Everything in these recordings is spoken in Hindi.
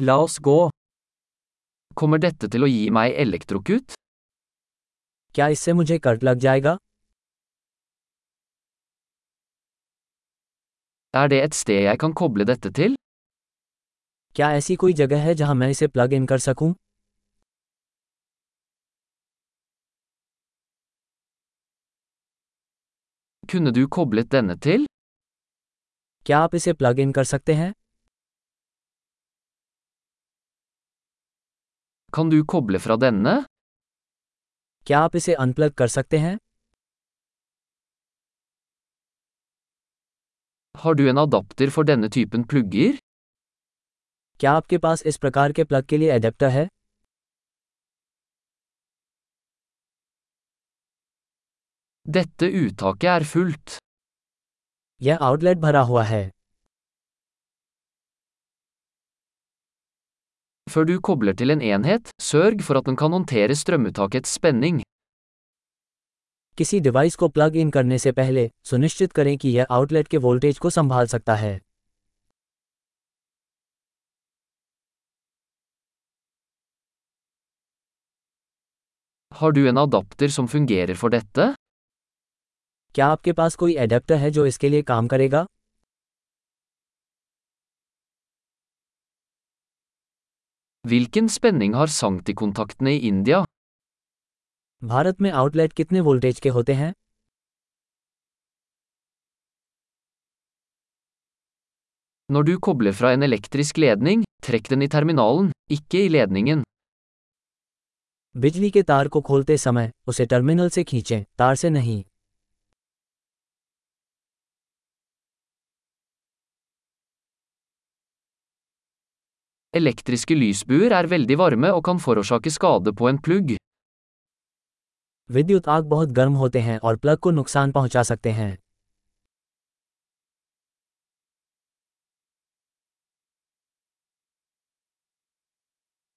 La oss gå. Kommer dette til å gi meg elektrokut? क्या इससे मुझे कट लग जाएगा Er det et sted jeg kan koble dette til? क्या ऐसी कोई जगह है जहाँ मैं इसे प्लग इन कर सकूँ Kunne du koblet denne til? क्या आप इसे प्लग इन कर सकते हैं Kan du koble fra denne? क्या आप इसे अनप्लग कर सकते हैं Har du en adapter for denne typen plugger? क्या आपके पास इस प्रकार के प्लग के लिए एडेप्टर है Dette uttaket er fullt. यह आउटलेट भरा हुआ है Før du kobler til en enhet, sørg for at den kan håndtere strømuttakets spenning. किसी डिवाइस को प्लग इन करने से पहले सुनिश्चित करें कि यह आउटलेट के वोल्टेज को संभाल सकता है Har du en adapter som fungerer for dette? क्या आपके पास कोई एडेप्टर है जो इसके लिए काम करेगा Hvilken spenning har sanktikontaktene i India? Bharat में आउटलेट कितने वोल्टेज के होते हैं Når du kobler fra en elektrisk ledning, trekk den i terminalen, ikke i ledningen. बिजली के तार को खोलते समय उसे टर्मिनल से खींचें तार से नहीं Elektriske lysbuer er veldig varme og kan forårsake skade på en plugg. विद्युत आग बहुत गर्म होते हैं और प्लग को नुकसान पहुँचा सकते हैं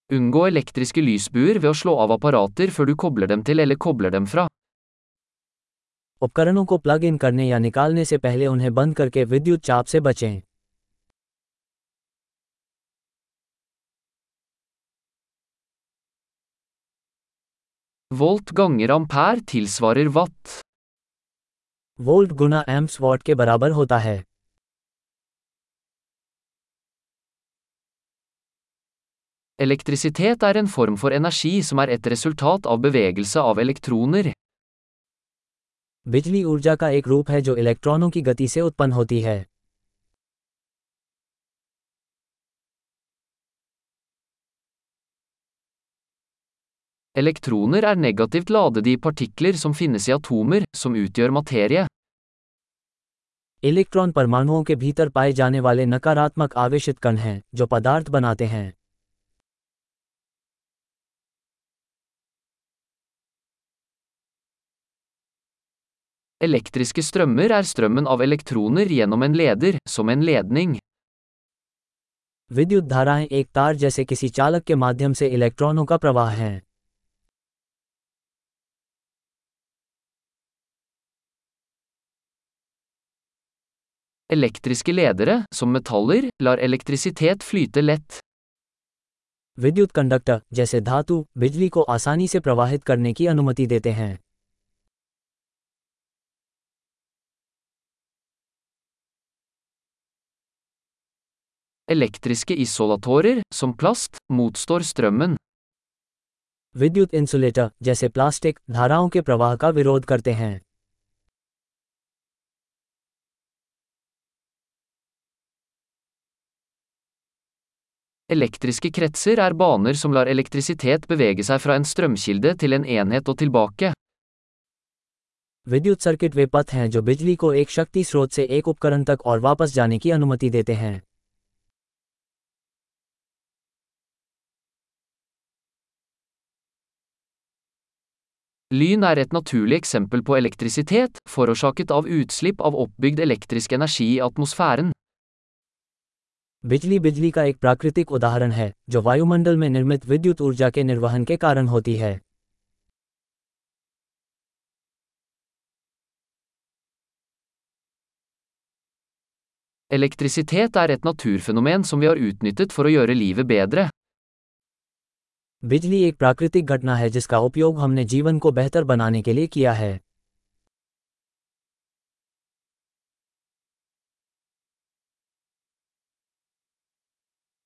Unngå elektriske lysbuer ved å slå av apparater før du kobler dem til eller kobler dem fra. उपकरणों को प्लग इन करने या निकालने से पहले उन्हें बंद करके विद्युत चाप से बचें Volt ganger ampere tilsvarer watt. Volt गुना एम्प्स वॉट के बराबर होता है Elektrisitet er en form for energi som er et resultat av bevegelse av elektroner. बिजली ऊर्जा का एक रूप है जो इलेक्ट्रॉनों की गति से उत्पन्न होती है Elektroner er negativt ladede i partikler som finnes i atomer, som utgjør materie. Electron परमाणुओं के भीतर पाए जाने वाले नकारात्मक आवेशित कण हैं जो पदार्थ बनाते हैं Elektriske strømmer er strømmen av elektroner gjennom en leder, som en ledning. विद्युत धाराएँ एक तार जैसे किसी चालक के माध्यम से इलेक्ट्रॉनों का प्रवाह हैं Elektriske ledere, som metaller, lar elektrisitet flyte lett. विद्युत कंडक्टर जैसे धातु बिजली को आसानी से प्रवाहित करने की अनुमति देते हैं Elektriske isolatorer, som plast, motstår strømmen. विद्युत इंसुलेटर जैसे प्लास्टिक धाराओं के प्रवाह का विरोध करते हैं Elektriske kretser er baner som lar elektrisitet bevege seg fra en strømkilde til en enhet og tilbake. विद्युत सर्किट वे पथ हैं जो बिजली को एक शक्ति स्रोत से एक उपकरण तक और वापस जाने की अनुमति देते हैं Lyn er et naturlig eksempel på elektrisitet, forårsaket av utslipp av oppbygd elektrisk energi i atmosfæren. बिजली बिजली का एक प्राकृतिक उदाहरण है जो वायुमंडल में निर्मित विद्युत ऊर्जा के निर्वहन के कारण होती है Elektrisitet er et naturfenomen som vi har utnyttet for å gjøre livet bedre. बिजली एक प्राकृतिक घटना है जिसका उपयोग हमने जीवन को बेहतर बनाने के लिए किया है